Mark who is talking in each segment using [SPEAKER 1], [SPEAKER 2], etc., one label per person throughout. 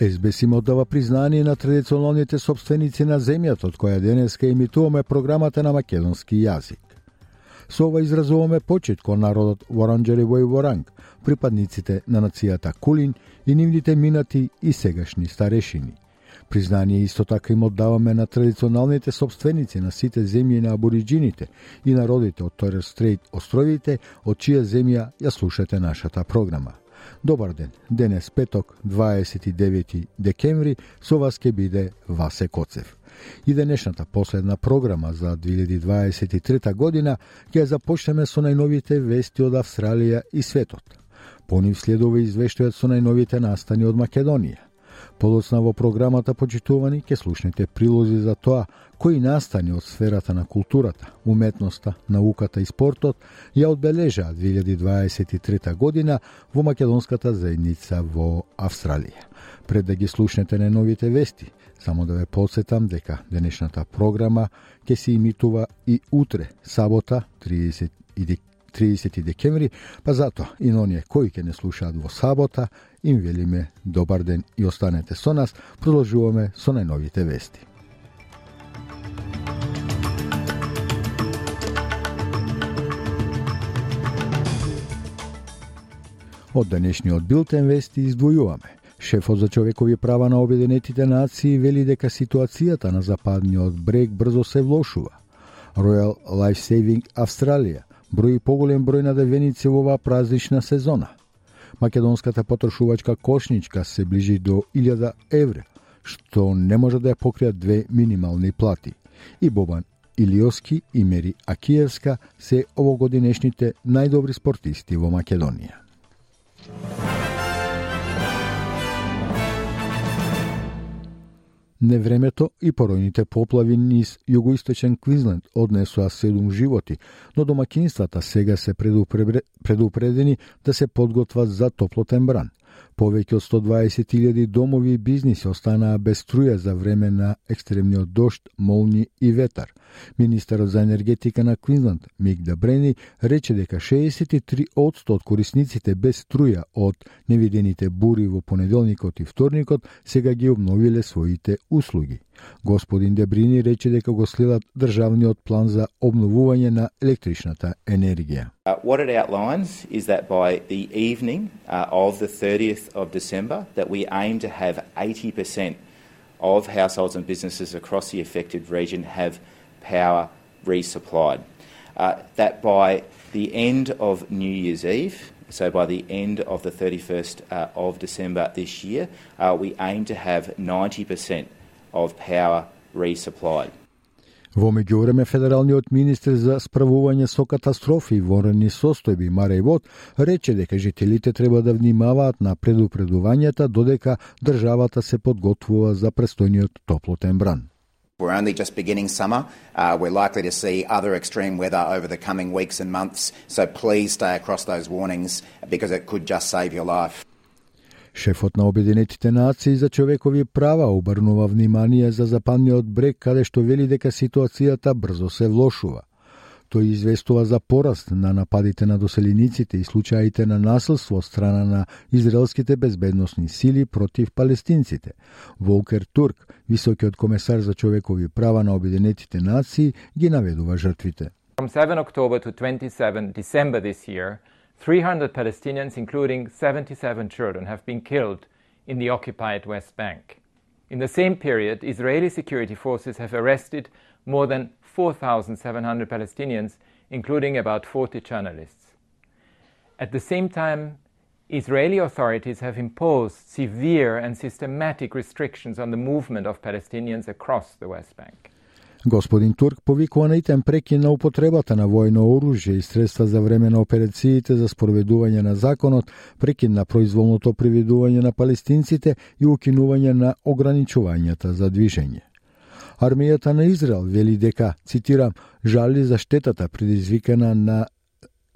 [SPEAKER 1] СБС им оддава признание на традиционалните собственици на земјата, од која денеска имитуваме програмата на македонски јазик. Со ова изразуваме почит кон народот Воранџери во Воранг, припадниците на нацијата Кулин и нивните минати и сегашни старешини. Признание исто така им оддаваме на традиционалните собственици на сите земји на абориджините и народите од Торес Стрейт островите, од чија земја ја слушате нашата програма. Добар ден. Денес петок, 29 декември, со вас ке биде Васе Коцев. И денешната последна програма за 2023 година ќе започнеме со најновите вести од Австралија и светот. По нив следува извештајот со најновите настани од Македонија. Подоцна во програмата почитувани ќе слушнете прилози за тоа кои настани од сферата на културата, уметноста, науката и спортот ја одбележаа 2023 година во македонската заедница во Австралија. Пред да ги слушнете на новите вести, само да ве подсетам дека денешната програма ќе се имитува и утре, сабота, 30 30 декември, па затоа и на оние кои ќе не слушаат во сабота, им велиме добар ден и останете со нас, продолжуваме со најновите вести. Од денешниот билтен вести издвојуваме. Шефот за човекови права на Обединетите нации вели дека ситуацијата на западниот брег брзо се влошува. Royal Life Saving Австралија брои поголем број на девеници во оваа празнична сезона. Македонската потрошувачка кошничка се ближи до 1000 евра, што не може да ја покријат две минимални плати. И Бобан Илиоски и Мери Акиевска се овогодинешните најдобри спортисти во Македонија. Невремето и поројните поплави низ југоисточен Квинсленд однесоа седум животи, но домакинствата сега се предупредени да се подготват за топлотен бран. Повеќе од 120.000 домови и бизниси останаа без струја за време на екстремниот дошт, молни и ветар. Министерот за енергетика на Квинсленд, Мик Дабрени, рече дека 63% од корисниците без струја од невидените бури во понеделникот и вторникот сега ги обновиле своите услуги. Господин Дебрини рече дека го следат државниот план за обновување на електричната енергија.
[SPEAKER 2] Uh, what it outlines is that by the evening uh, of the 30th of December that we aim to have 80% of households and businesses across the affected region have power resupplied. Uh, that by the end of New Year's Eve, so by the end of the 31st uh, of December this year, uh, we aim to have 90% of power resupplied.
[SPEAKER 1] Во меѓувреме, федералниот министр за справување со катастрофи и ворени состојби Мареј Вод рече дека жителите треба да внимаваат на предупредувањата додека државата се подготвува за престојниот топлотен бран.
[SPEAKER 3] We're only just beginning summer. Uh, we're likely to see other extreme weather over the coming weeks and months, so please stay across those warnings because it could just save your life.
[SPEAKER 1] Шефот на Обединетите нации за човекови права обрнува внимание за западниот брег каде што вели дека ситуацијата брзо се влошува. Тој известува за пораст на нападите на доселениците и случаите на насилство од страна на израелските безбедносни сили против палестинците. Волкер Турк, високиот комесар за човекови права на Обединетите нации, ги наведува жртвите.
[SPEAKER 4] From 7 October to 27 December this year, 300 Palestinians, including 77 children, have been killed in the occupied West Bank. In the same period, Israeli security forces have arrested more than 4,700 Palestinians, including about 40 journalists. At the same time, Israeli authorities have imposed severe and systematic restrictions on the movement of Palestinians across the West Bank.
[SPEAKER 1] Господин Турк повикува на итен прекин на употребата на војно оружје и средства за време на операциите за спроведување на законот, прекин на произволното приведување на палестинците и укинување на ограничувањата за движење. Армијата на Израел вели дека, цитирам, жали за штетата предизвикана на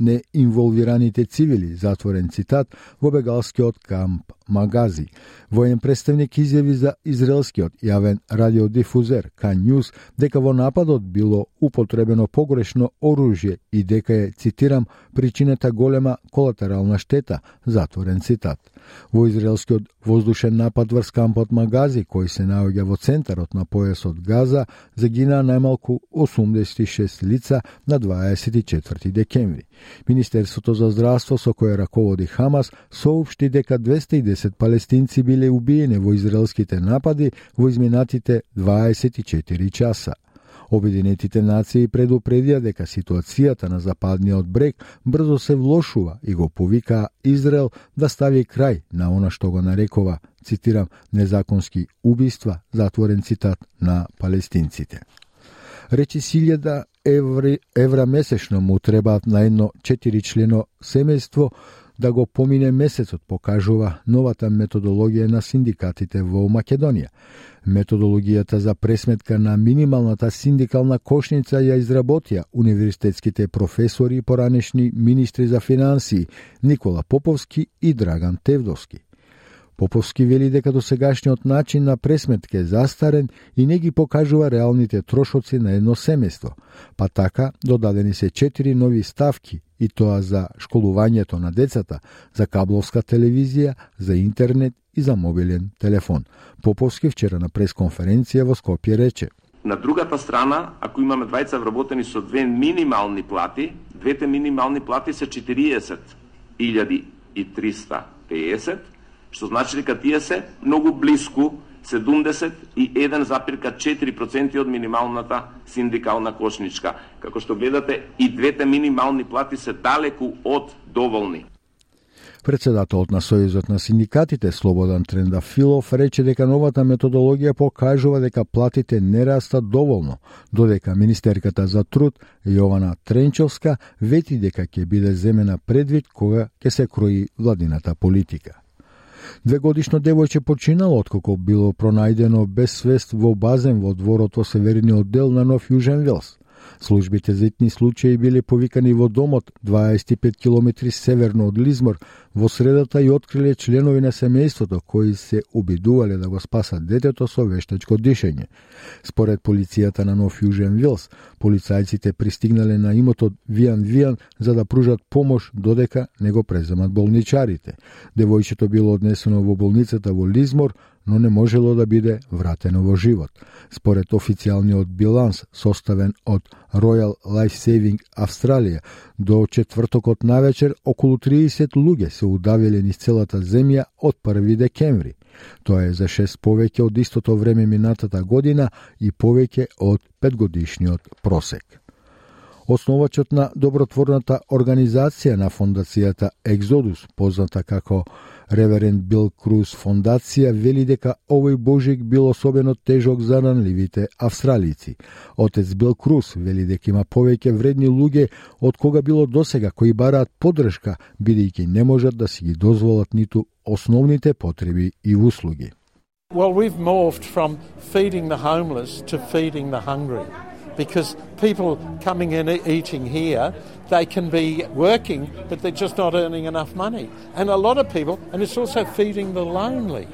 [SPEAKER 1] неинволвираните цивили, затворен цитат, во бегалскиот камп Магази. Воен представник изјави за израелскиот јавен радиодифузер Кан Ньюс дека во нападот било употребено погрешно оружје и дека е, цитирам, причината голема колатерална штета, затворен цитат. Во израелскиот воздушен напад врз кампот Магази, кој се наоѓа во центарот на појасот Газа, загинаа најмалку 86 лица на 24 декември. Министерството за здравство со кое раководи Хамас соопшти дека 210 палестинци биле убиени во израелските напади во изминатите 24 часа. Обединетите нации предупредија дека ситуацијата на западниот брег брзо се влошува и го повика Израел да стави крај на она што го нарекова, цитирам, незаконски убиства, затворен цитат на палестинците. Речи силјада еври, евра месечно му требаат на едно четиричлено семејство да го помине месецот, покажува новата методологија на синдикатите во Македонија. Методологијата за пресметка на минималната синдикална кошница ја изработија универзитетските професори и поранешни министри за финансии Никола Поповски и Драган Тевдовски. Поповски вели дека досегашниот начин на пресметка е застарен и не ги покажува реалните трошоци на едно семејство, па така додадени се четири нови ставки и тоа за школувањето на децата, за кабловска телевизија, за интернет и за мобилен телефон. Поповски вчера на пресконференција во Скопје рече.
[SPEAKER 5] На другата страна, ако имаме двајца вработени со две минимални плати, двете минимални плати се 40.350, што значи дека тие се многу блиску 71,4% од минималната синдикална кошничка. Како што гледате, и двете минимални плати се далеку од доволни.
[SPEAKER 1] Председателот на Сојузот на синдикатите Слободан Трендафилов рече дека новата методологија покажува дека платите не растат доволно, додека министерката за труд Јована Тренчовска вети дека ќе биде земена предвид кога ќе се крои владината политика. Две годишно девојче починало откако било пронајдено без свест во базен во дворот во северниот дел на Нов Јужен Велс. Службите за итни случаи биле повикани во домот 25 км северно од Лизмор во средата и откриле членови на семејството кои се обидувале да го спасат детето со вештачко дишење. Според полицијата на Нов Јужен Вилс, полицајците пристигнале на имотот Вијан Вијан за да пружат помош додека не го преземат болничарите. Девојчето било однесено во болницата во Лизмор, но не можело да биде вратено во живот. Според официјалниот биланс составен од Royal Life Saving Австралија, до четвртокот навечер околу 30 луѓе се удавиле низ целата земја од 1 декември. Тоа е за 6 повеќе од истото време минатата година и повеќе од петгодишниот просек. Основачот на добротворната организација на фондацијата Екзодус, позната како Реверен Бил Круз фондација вели дека овој божик бил особено тежок за ранливите австралици. Отец Бил Круз вели дека има повеќе вредни луѓе од кога било досега кои бараат подршка бидејќи не можат да си ги дозволат ниту основните потреби и услуги.
[SPEAKER 6] Well, we've morphed from feeding the homeless to feeding the hungry. Because people coming in eating here, they can be working, but they're just not earning enough money. And a lot of people, and it's also feeding the lonely,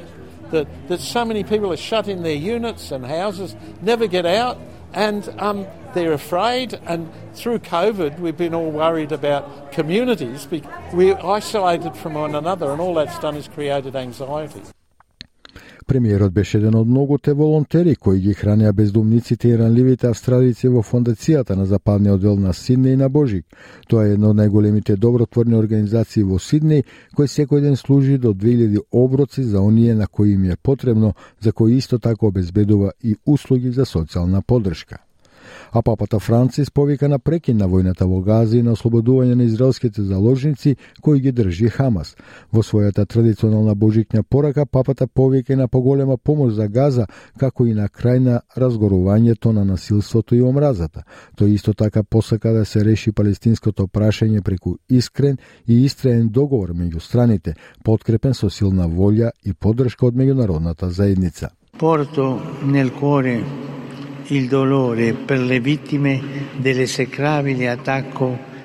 [SPEAKER 6] that, that so many people are shut in their units and houses, never get out, and um, they're afraid. And through COVID, we've been all worried about communities. We're isolated from one another, and all that's done is created anxiety.
[SPEAKER 1] Премиерот беше еден од многуте волонтери кои ги хранеа бездумниците и ранливите австралици во фондацијата на западниот дел на Сиднеј на Божик. Тоа е една од најголемите добротворни организации во Сиднеј, кој секој ден служи до 2000 оброци за оние на кои им е потребно, за кои исто така обезбедува и услуги за социјална поддршка а папата Францис повика на прекин на војната во Газа и на ослободување на израелските заложници кои ги држи Хамас. Во својата традиционална божикња порака папата повика и на поголема помош за Газа, како и на крај на разгорувањето на насилството и омразата. Тој исто така посака да се реши палестинското прашање преку искрен и истраен договор меѓу страните, подкрепен со силна волја и поддршка од меѓународната заедница.
[SPEAKER 7] Порто nel cuore il dolore per le vittime dell'esecrabile attacco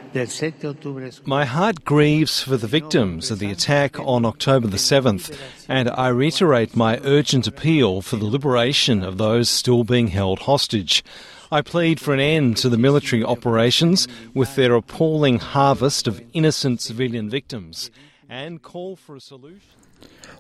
[SPEAKER 8] My heart grieves for the victims of the attack on October the 7th, and I reiterate my urgent appeal for the liberation of those still being held hostage. I plead for an end to the military operations with their appalling harvest of innocent civilian victims and call for a solution.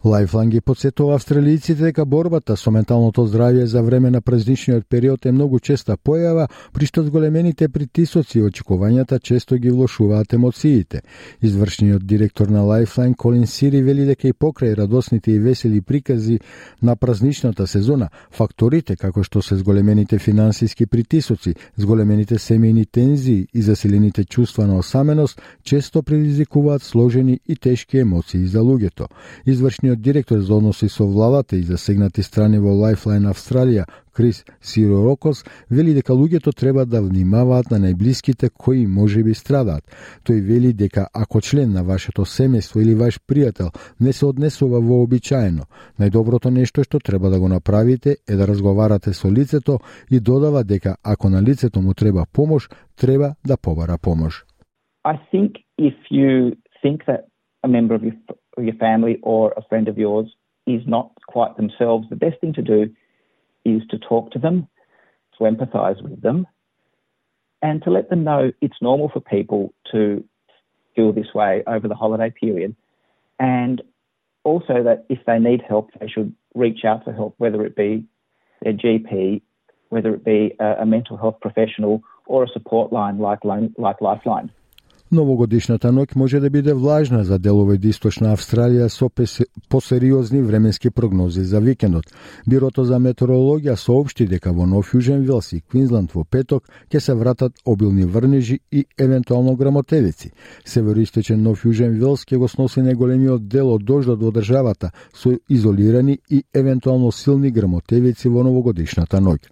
[SPEAKER 1] Лайфлайн ги подсетува австралијците дека борбата со менталното здравје за време на празничниот период е многу честа појава, при што зголемените притисоци и очекувањата често ги влошуваат емоциите. Извршниот директор на Лайфлайн Колин Сири вели дека и покрај радосните и весели прикази на празничната сезона, факторите како што се зголемените финансиски притисоци, зголемените семејни тензии и засилените чувства на осаменост често предизвикуваат сложени и тешки емоции за луѓето. Извршниот директор за односи со владата и засегнати страни во Lifeline Австралија, Крис Сиророкос, вели дека луѓето треба да внимаваат на најблиските кои може би страдаат. Тој вели дека ако член на вашето семејство или ваш пријател не се однесува вообичаено, најдоброто нешто што треба да го направите е да разговарате со лицето и додава дека ако на лицето му треба помош, треба да побара помош.
[SPEAKER 9] I think if you think that a member of your or your family or a friend of yours is not quite themselves, the best thing to do is to talk to them, to empathise with them, and to let them know it's normal for people to feel this way over the holiday period. And also that if they need help, they should reach out for help, whether it be their GP, whether it be a, a mental health professional or a support line like, like Lifeline.
[SPEAKER 1] Новогодишната ноќ може да биде влажна за делови од источна Австралија со посериозни временски прогнози за викендот. Бирото за метеорологија соопшти дека во Нов Јужен Вилс и Квинсленд во петок ќе се вратат обилни врнежи и евентуално грамотевици. Североисточен Нов Јужен Вилс ќе го сноси најголемиот дел од дождот во државата со изолирани и евентуално силни грамотевици во новогодишната ноќ.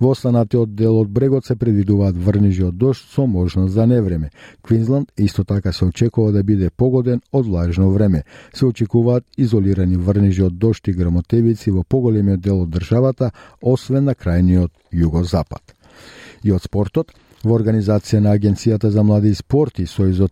[SPEAKER 1] Во останатиот дел од брегот се предвидуваат врнежи од дожд со можност за невреме. Квинсленд исто така се очекува да биде погоден од влажно време. Се очекуваат изолирани врнежи од дожд и грамотевици во поголемиот дел од државата, освен на крајниот југозапад. И од спортот, Во организација на Агенцијата за млади и спорт и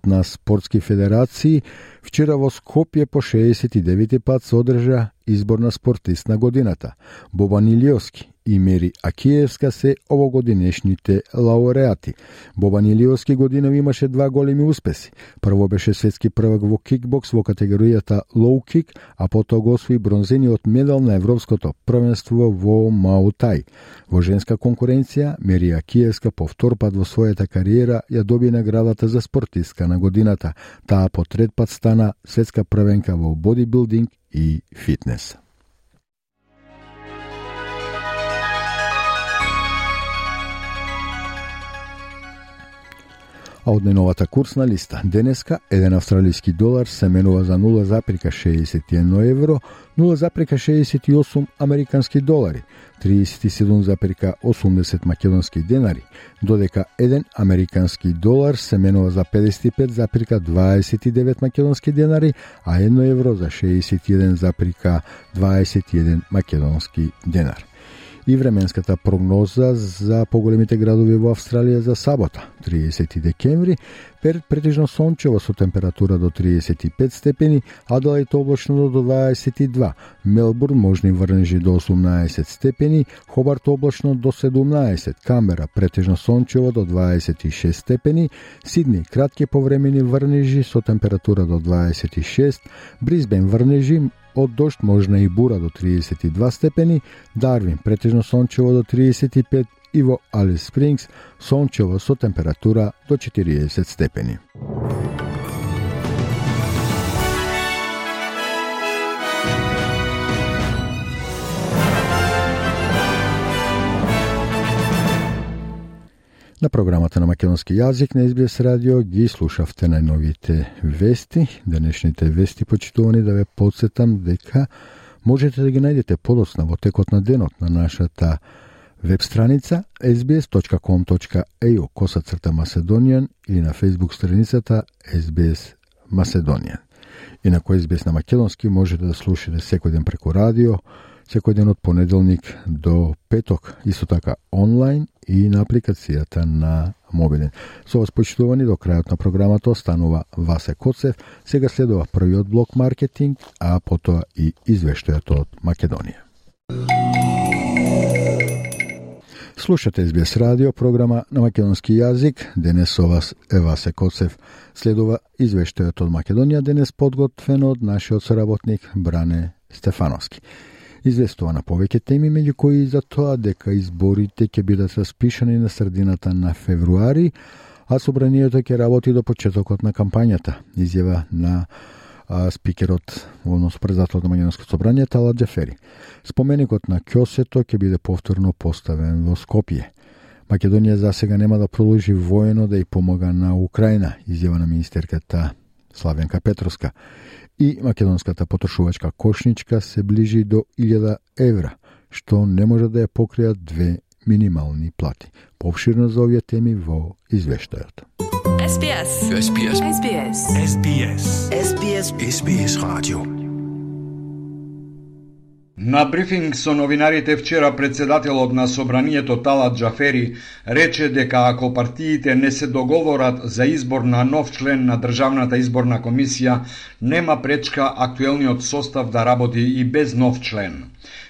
[SPEAKER 1] на спортски федерации, вчера во Скопје по 69 пат се одржа избор на спортист на годината. Бобан Илиоски и Мери Акиевска се овогодинешните лауреати. Бобан Илиоски годинови имаше два големи успеси. Прво беше светски првак во кикбокс во категоријата лоу кик, а потоа го освои бронзениот медал на Европското првенство во Маутај. Во женска конкуренција, Мери Акиевска по втор пат во својата кариера ја доби наградата за спортистка на годината. Таа по трет пат стана светска првенка во бодибилдинг и фитнес. А од најновата курсна листа. Денеска, еден австралиски долар се менува за 0,61 евро, 0,68 американски долари, 37,80 македонски денари, додека еден американски долар се менува за 55,29 македонски денари, а 1 евро за 61,21 македонски денар и временската прогноза за поголемите градови во Австралија за сабота, 30 декември, пер претежно сончево со температура до 35 степени, Аделајд облачно до 22, Мелбурн можни врнежи до 18 степени, Хобарт облачно до 17, Камера претежно сончево до 26 степени, Сидни кратки повремени врнежи со температура до 26, Бризбен врнежи од дошт можна и бура до 32 степени, Дарвин претежно сончево до 35 и во Алис Спрингс сончево со температура до 40 степени. На програмата на македонски јазик на SBS радио ги слушавте најновите вести. Денешните вести почитувани да ве подсетам дека можете да ги најдете подоцна во текот на денот на нашата веб страница sbs.com.eu коса црта Macedonian или на Facebook страницата SBS Macedonian. Инако SBS на македонски можете да слушате секој ден преку радио, секој ден од понеделник до петок, исто така онлайн и на апликацијата на мобилен. Со вас почитувани до крајот на програмата останува Васе Коцев, сега следува првиот блок маркетинг, а потоа и извештајот од Македонија. Слушате СБС радио, програма на македонски јазик. Денес со вас е Васе Коцев. Следува извештајот од Македонија, денес подготвен од нашиот соработник Бране Стефановски. Известува на повеќе теми, меѓу кои за тоа дека изборите ќе бидат распишани на средината на февруари, а собранието ќе работи до почетокот на кампањата, изјава на а, спикерот, односно председателот на Македонското собрание Тала Джафери. Споменикот на Кјосето ќе биде повторно поставен во Скопје. Македонија за сега нема да продолжи воено да ја помага на Украина, изјава на министерката Славенка Петровска. И македонската потрошувачка кошничка се ближи до 1000 евра, што не може да ја покријат две минимални плати. Повширно за овие теми во извештајот.
[SPEAKER 10] SBS. SBS. SBS. SBS. SBS. SBS Radio.
[SPEAKER 11] На брифинг со новинарите вчера председателот на собранието Талат Джафери рече дека ако партиите не се договорат за избор на нов член на Државната изборна комисија, нема пречка актуелниот состав да работи и без нов член.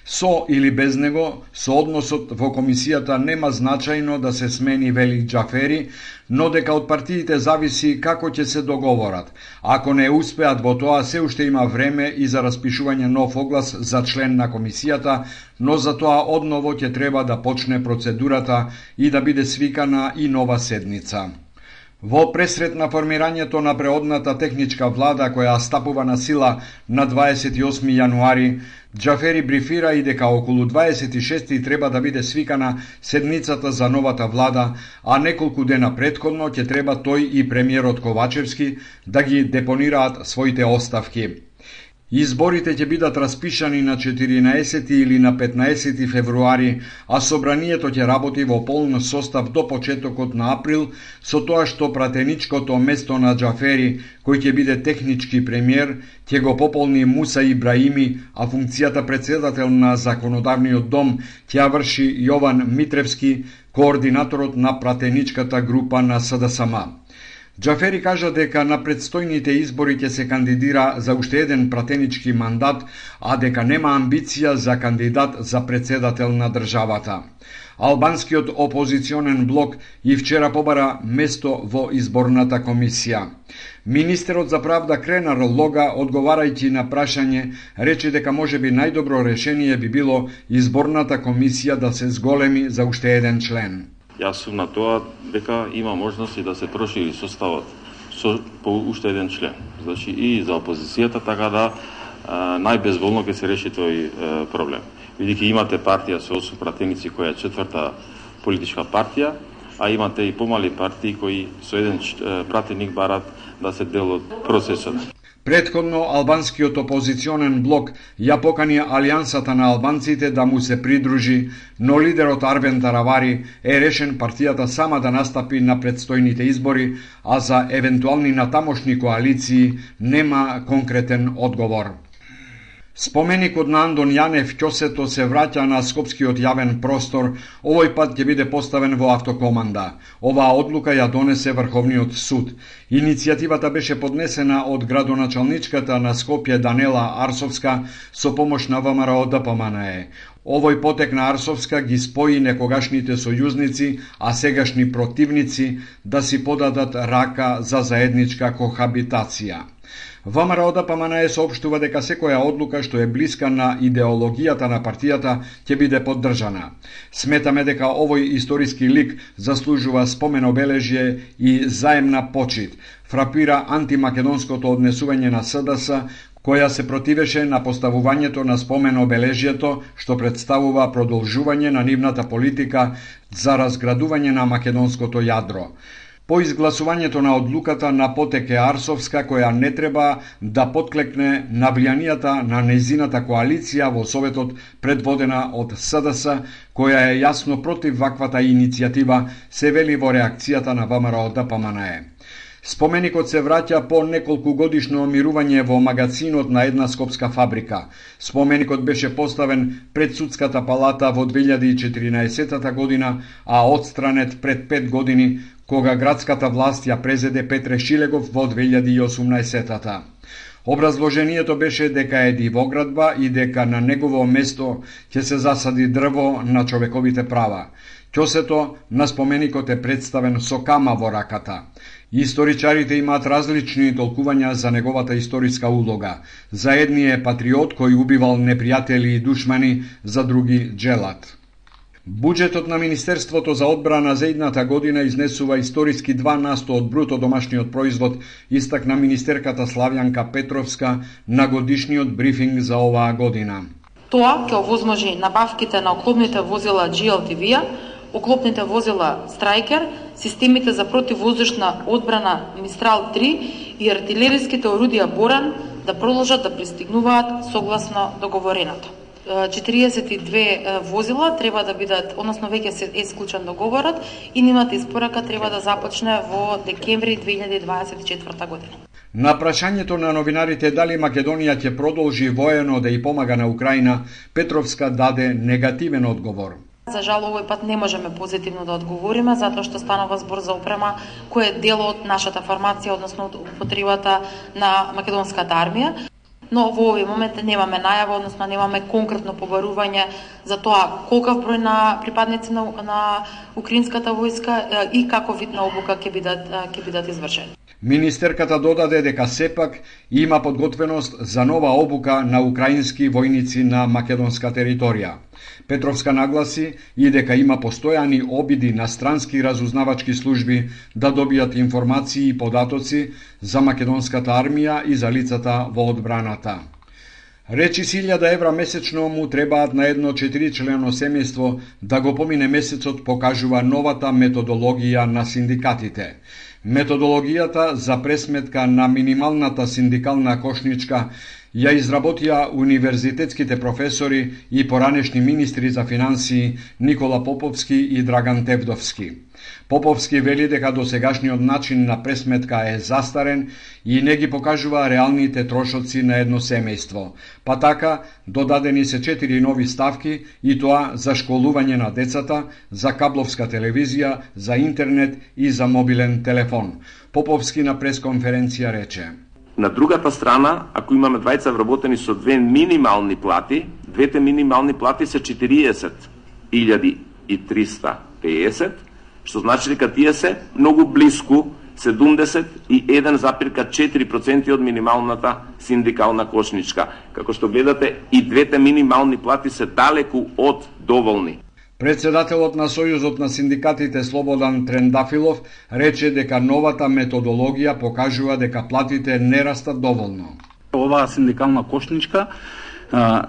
[SPEAKER 11] Со или без него, соодносот во комисијата нема значајно да се смени Вели Джафери, но дека од партиите зависи како ќе се договорат. Ако не успеат во тоа, се уште има време и за распишување нов оглас за член на комисијата, но за тоа одново ќе треба да почне процедурата и да биде свикана и нова седница. Во пресрет на формирањето на преодната техничка влада која стапува на сила на 28 јануари, Джафери брифира и дека околу 26 треба да биде свикана седницата за новата влада, а неколку дена предходно ќе треба тој и премиерот Ковачевски да ги депонираат своите оставки. Изборите ќе бидат распишани на 14 или на 15 февруари, а собранието ќе работи во полн состав до почетокот на април, со тоа што пратеничкото место на Джафери, кој ќе биде технички премиер, ќе го пополни Муса Ибраими, а функцијата председател на Законодавниот дом ќе ја врши Јован Митревски, координаторот на пратеничката група на СДСМ. Джафери кажа дека на предстојните избори ќе се кандидира за уште еден пратенички мандат, а дека нема амбиција за кандидат за председател на државата. Албанскиот опозиционен блок и вчера побара место во изборната комисија. Министерот за правда Кренар Лога, одговарајќи на прашање, рече дека може би најдобро решение би било изборната комисија да се зголеми за уште еден член.
[SPEAKER 12] Јас сум на тоа дека има можност и да се прошири составот со по уште еден член. Значи и за опозицијата така да најбезволно ќе се реши тој проблем. Бидејќи имате партија со 8 пратеници која е четврта политичка партија, а имате и помали партии кои со еден пратеник барат да се дел од процесот.
[SPEAKER 11] Предходно, албанскиот опозиционен блок ја покани Алијансата на албанците да му се придружи, но лидерот Арбен Таравари е решен партијата сама да настапи на предстојните избори, а за евентуални натамошни коалиции нема конкретен одговор. Споменикот на Андон Јанев Ќосето се враќа на Скопскиот јавен простор, овој пат ќе биде поставен во автокоманда. Оваа одлука ја донесе Врховниот суд. Иницијативата беше поднесена од градоначалничката на Скопје Данела Арсовска со помош на ВМРО ДПМНЕ. Овој потек на Арсовска ги спои некогашните сојузници, а сегашни противници да си подадат рака за заедничка кохабитација. ВМРО ДПМНЕ соопштува дека секоја одлука што е блиска на идеологијата на партијата ќе биде поддржана. Сметаме дека овој историски лик заслужува спомен обележје и заемна почит. Фрапира антимакедонското однесување на СДС, која се противеше на поставувањето на спомен обележјето што представува продолжување на нивната политика за разградување на македонското јадро. По изгласувањето на одлуката на Потеке Арсовска, која не треба да подклекне навлијанијата на незината коалиција во Советот предводена од СДС, која е јасно против ваквата иницијатива, се вели во реакцијата на ВМРО ДПМНЕ. Споменикот се враќа по неколку годишно мирување во магазинот на една скопска фабрика. Споменикот беше поставен пред судската палата во 2014 година, а отстранет пред 5 години, кога градската власт ја презеде Петре Шилегов во 2018 -та. Образложението беше дека е дивоградба и дека на негово место ќе се засади дрво на човековите права. Ќосето на споменикот е представен со кама во раката. Историчарите имаат различни толкувања за неговата историска улога. За едни е патриот кој убивал непријатели и душмани, за други джелат. Буџетот на Министерството за одбрана за едната година изнесува историски 2 насто од бруто домашниот производ, истакна министерката Славјанка Петровска на годишниот брифинг за оваа година.
[SPEAKER 13] Тоа ќе овозможи набавките на оклопните возила GLTV-а, оклопните возила Страйкер, системите за противвоздушна одбрана Мистрал 3 и артилериските орудија Боран да продолжат да пристигнуваат согласно договореното. 42 возила треба да бидат, односно веќе се е склучен договорот и нивната испорака треба да започне во декември 2024 година.
[SPEAKER 11] На прашањето на новинарите дали Македонија ќе продолжи воено да и помага на Украина, Петровска даде негативен одговор.
[SPEAKER 13] За жал овој пат не можеме позитивно да одговориме затоа што станува збор за опрема која е дел од нашата формација, односно од употребата на македонската армија. Но во овој момент немаме најава, односно немаме конкретно побарување за тоа колкав број на припадници на, на украинската војска и како вид на обука ќе бидат ќе бидат извршени.
[SPEAKER 11] Министерката додаде дека сепак има подготвеност за нова обука на украински војници на македонска територија. Петровска нагласи и дека има постојани обиди на странски разузнавачки служби да добијат информации и податоци за македонската армија и за лицата во одбраната. Речи 1000 евра месечно му требаат на едно четиричлено семејство да го помине месецот покажува новата методологија на синдикатите. Методологијата за пресметка на минималната синдикална кошничка ја изработија универзитетските професори и поранешни министри за финансии Никола Поповски и Драган Тевдовски. Поповски вели дека досегашниот начин на пресметка е застарен и не ги покажува реалните трошоци на едно семејство. Па така, додадени се четири нови ставки и тоа за школување на децата, за кабловска телевизија, за интернет и за мобилен телефон. Поповски на пресконференција рече –
[SPEAKER 5] На другата страна, ако имаме двајца вработени со две минимални плати, двете минимални плати се 40.350, што значи дека тие се многу близко 71,4% од минималната синдикална кошничка. Како што гледате, и двете минимални плати се далеку од доволни.
[SPEAKER 11] Председателот на Сојузот на синдикатите Слободан Трендафилов рече дека новата методологија покажува дека платите не растат доволно.
[SPEAKER 14] Оваа синдикална кошничка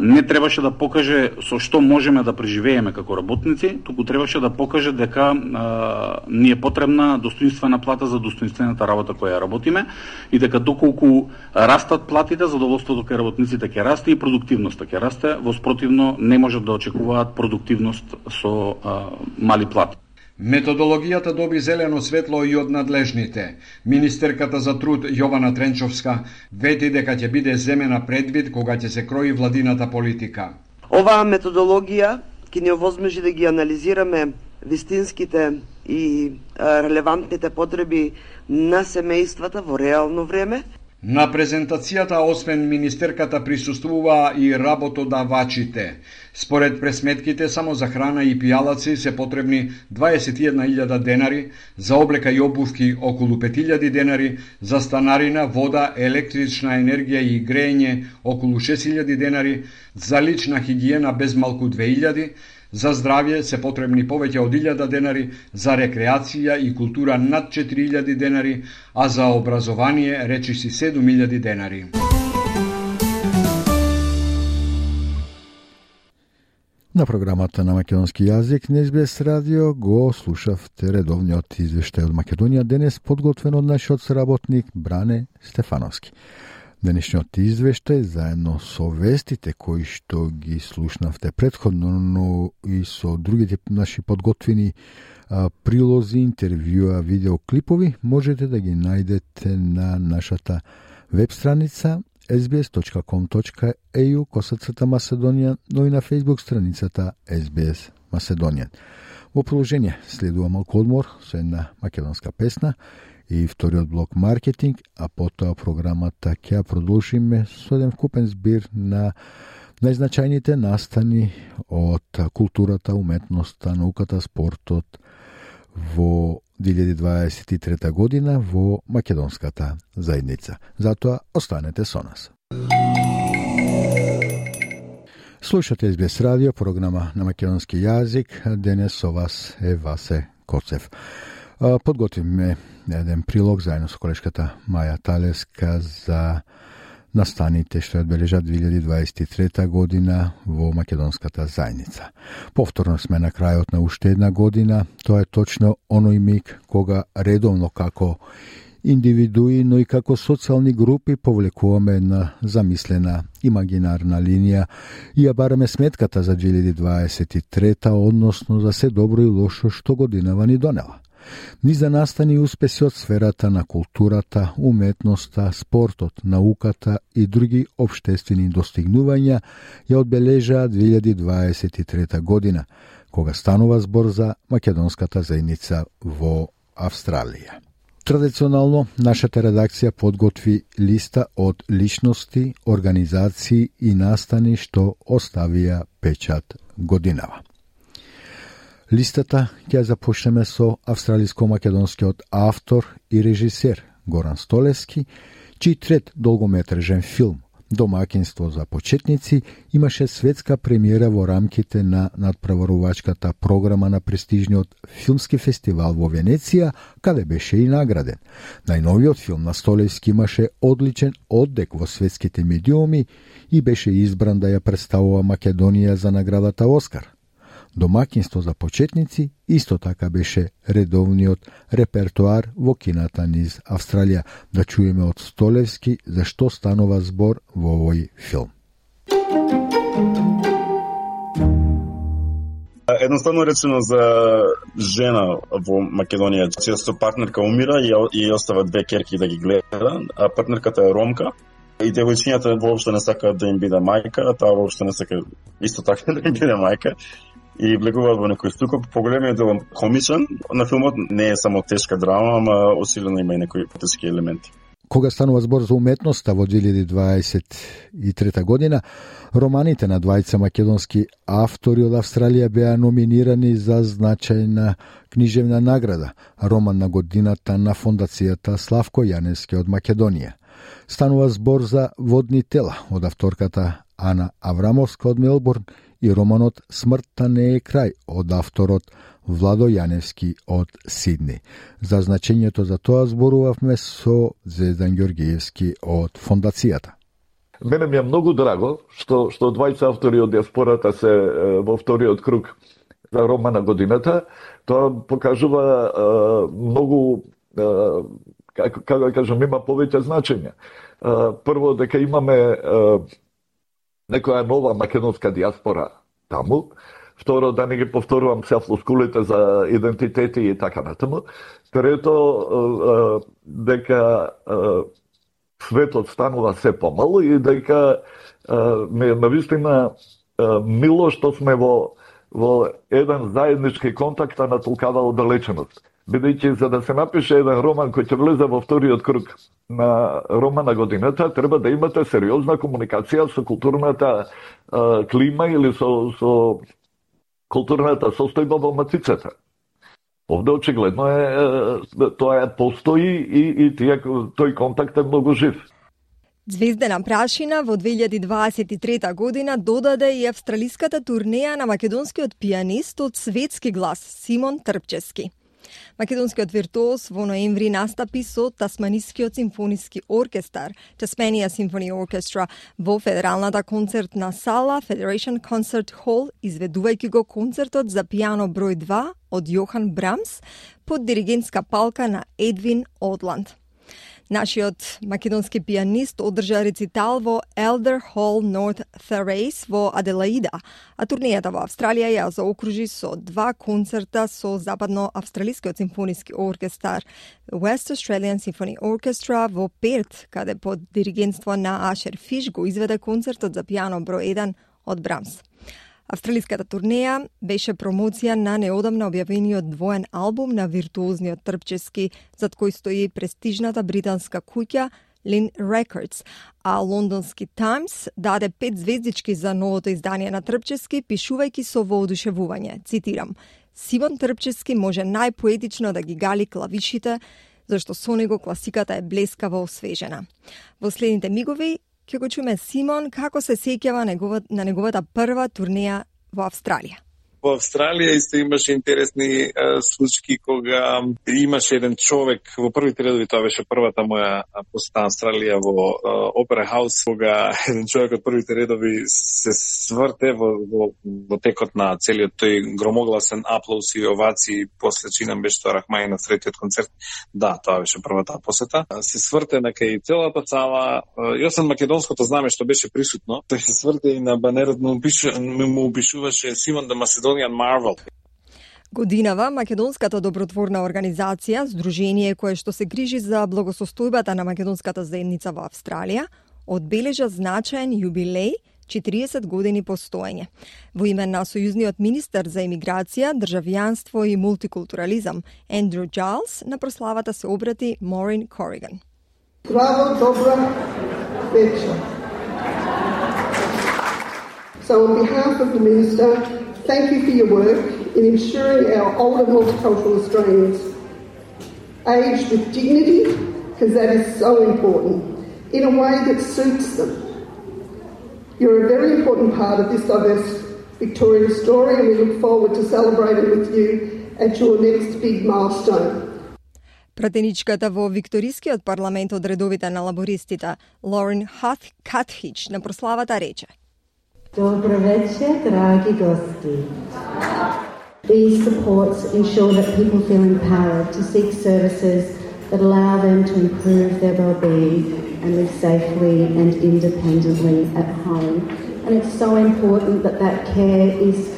[SPEAKER 14] не требаше да покаже со што можеме да преживееме како работници, туку требаше да покаже дека а, ни е потребна достоинствена плата за достоинствената работа која работиме и дека доколку растат платите, задоволството кај работниците ќе расте и продуктивноста ќе расте, во спротивно не можат да очекуваат продуктивност со а, мали плати.
[SPEAKER 11] Методологијата доби зелено светло и од надлежните. Министерката за труд Јована Тренчовска вети дека ќе биде земена предвид кога ќе се крои владината политика.
[SPEAKER 15] Оваа методологија ќе ни овозможи да ги анализираме вистинските и релевантните потреби на семејствата во реално време,
[SPEAKER 11] На презентацијата освен министерката присуствуваа и работодавачите. Според пресметките само за храна и пијалаци се потребни 21.000 денари, за облека и обувки околу 5.000 денари, за станарина, вода, електрична енергија и грејење околу 6.000 денари, за лична хигиена без малку 2.000, За здравје се потребни повеќе од 1000 денари, за рекреација и култура над 4000 денари, а за образование речиси 7000 денари.
[SPEAKER 1] На програмата на македонски јазик на Избес радио го слушавте редовниот извештај од Македонија денес подготвен од нашиот сработник Бране Стефановски. Денешниот извештај заедно со вестите кои што ги слушнавте предходно, но и со другите наши подготвени прилози, интервјуа, видеоклипови можете да ги најдете на нашата веб страница sbs.com.eu косацата Маседонија, но и на Facebook страницата SBS Маседонија. Во продолжение следува малку одмор со една македонска песна и вториот блок маркетинг, а потоа програмата ќе продолжиме со еден вкупен збир на најзначајните настани од културата, уметноста, науката, спортот во 2023 година во македонската заедница. Затоа останете со нас. Слушате СБС радио, програма на македонски јазик. Денес со вас е Васе Коцев. Подготвиме еден прилог заедно со колешката Маја Талеска за настаните што одбележат 2023 година во македонската заедница. Повторно сме на крајот на уште една година, тоа е точно оној миг кога редовно како индивидуи, но и како социјални групи повлекуваме една замислена имагинарна линија и ја бараме сметката за 2023, односно за се добро и лошо што годинава ни донела. Низа настани успеси од сферата на културата, уметноста, спортот, науката и други обштествени достигнувања ја одбележаа 2023 година, кога станува збор за македонската заедница во Австралија. Традиционално, нашата редакција подготви листа од личности, организации и настани што оставија печат годинава. Листата ќе започнеме со австралиско-македонскиот автор и режисер Горан Столески, чиј трет долгометражен филм Домакинство за почетници имаше светска премиера во рамките на надпреварувачката програма на престижниот филмски фестивал во Венеција, каде беше и награден. Најновиот филм на Столевски имаше одличен оддек во светските медиуми и беше избран да ја представува Македонија за наградата Оскар – Домакинство за почетници исто така беше редовниот репертуар во кината низ Австралија. Да чуеме од Столевски за што станува збор во овој филм.
[SPEAKER 16] Едноставно речено за жена во Македонија, често партнерка умира и, и остава две керки да ги гледа, а партнерката е ромка и девојчињата воопшто не сакаат да им биде мајка, а таа воопшто не сака исто така да им биде мајка и влегуваат во некој сукоп. Поголемиот дел комичен на филмот не е само тешка драма, ама усилено има и некои тешки елементи.
[SPEAKER 1] Кога станува збор за уметноста во 2023 година, романите на двајца македонски автори од Австралија беа номинирани за значајна книжевна награда, роман на годината на фондацијата Славко Јанески од Македонија. Станува збор за Водни тела од авторката Ана Аврамовска од Мелбурн и романот Смртта не е крај од авторот Владо Јаневски од Сидни. За значењето за тоа зборувавме со Зездан Георгиевски од фондацијата.
[SPEAKER 17] Мене ми е многу драго што што двајца автори од диаспората се во вториот круг за романа на годината. Тоа покажува е, многу е, како како да кажам има повеќе значење. Прво дека имаме некоја нова македонска диаспора таму. Второ, да не ги повторувам се флоскулите за идентитети и така натаму. Трето, дека светот станува се помал и дека ме навистина мило што сме во во еден заеднички контакт на толкава оддалеченост бидејќи за да се напише еден роман кој ќе влезе во вториот круг на роман на годината, треба да имате сериозна комуникација со културната а, клима или со, со културната состојба во мацицата. Овде очигледно е, тоа е постои и, и тие, тој контакт е многу жив.
[SPEAKER 18] Звездена прашина во 2023 година додаде и австралиската турнеја на македонскиот пианист од светски глас Симон Трпчески. Македонскиот виртуоз во ноември настапи со Тасманискиот симфониски оркестар, Tasmania Symphony Orchestra, во Федералната концертна сала Federation Concert Hall, изведувајќи го концертот за пијано број 2 од Јохан Брамс под диригентска палка на Едвин Одланд. Нашиот македонски пианист одржа рецитал во Elder Hall North Therace во Аделаида, а турнијата во Австралија ја заокружи со два концерта со западно-австралискиот симфониски оркестар West Australian Symphony Orchestra во Перт, каде под диригентство на Ашер Фиш го изведе концертот за пијано број 1 од Брамс. Австралиската турнеја беше промоција на неодамна објавениот двоен албум на виртуозниот трпчески, зад кој стои престижната британска куќа Lin Records, а лондонски Таймс даде пет звездички за новото издание на Трпчески, пишувајќи со воодушевување. Цитирам, Сивон Трпчески може најпоетично да ги гали клавишите, зашто со него класиката е блескаво освежена. Во следните мигови ќе го чуме Симон како се сеќава на неговата прва турнеја во Австралија
[SPEAKER 19] во Австралија исто имаше интересни е, случаи кога имаше еден човек во првите редови, тоа беше првата моја посета Австралија во Опера Хаус, кога еден човек од првите редови се сврте во, во, во текот на целиот тој громогласен аплауз и овации после чинам беше тоа Рахмај на третиот концерт. Да, тоа беше првата посета. Се сврте на кај целата цала Јосен македонското знаме што беше присутно. Тој се сврте и на банерот му, му опишуваше Симон да Македон Macedonian Marvel.
[SPEAKER 18] Годинава, Македонската добротворна организација, здружение кое што се грижи за благосостојбата на македонската заедница во Австралија, одбележа значаен јубилеј 40 години постоење. Во име на сојузниот министер за имиграција, државјанство и мултикултурализам Ендрю Джайлс на прославата се обрати Морин Кориган.
[SPEAKER 20] Здраво, добра вечер. So on behalf of the minister, Thank you for your work in ensuring our older multicultural Australians age with dignity, because that is so important, in a way that suits them. You're a very important part of this diverse Victorian story, and we look forward to celebrating with you at your next big milestone.
[SPEAKER 18] Пратеничката во Викторискиот парламент од редовите на лабористите, Лорен Катхич, на прославата рече –
[SPEAKER 21] Dobro večer, dragi gosti. These supports ensure that people feel empowered to seek services that allow them to improve their well-being and live safely and independently at home. And it's so important that that care is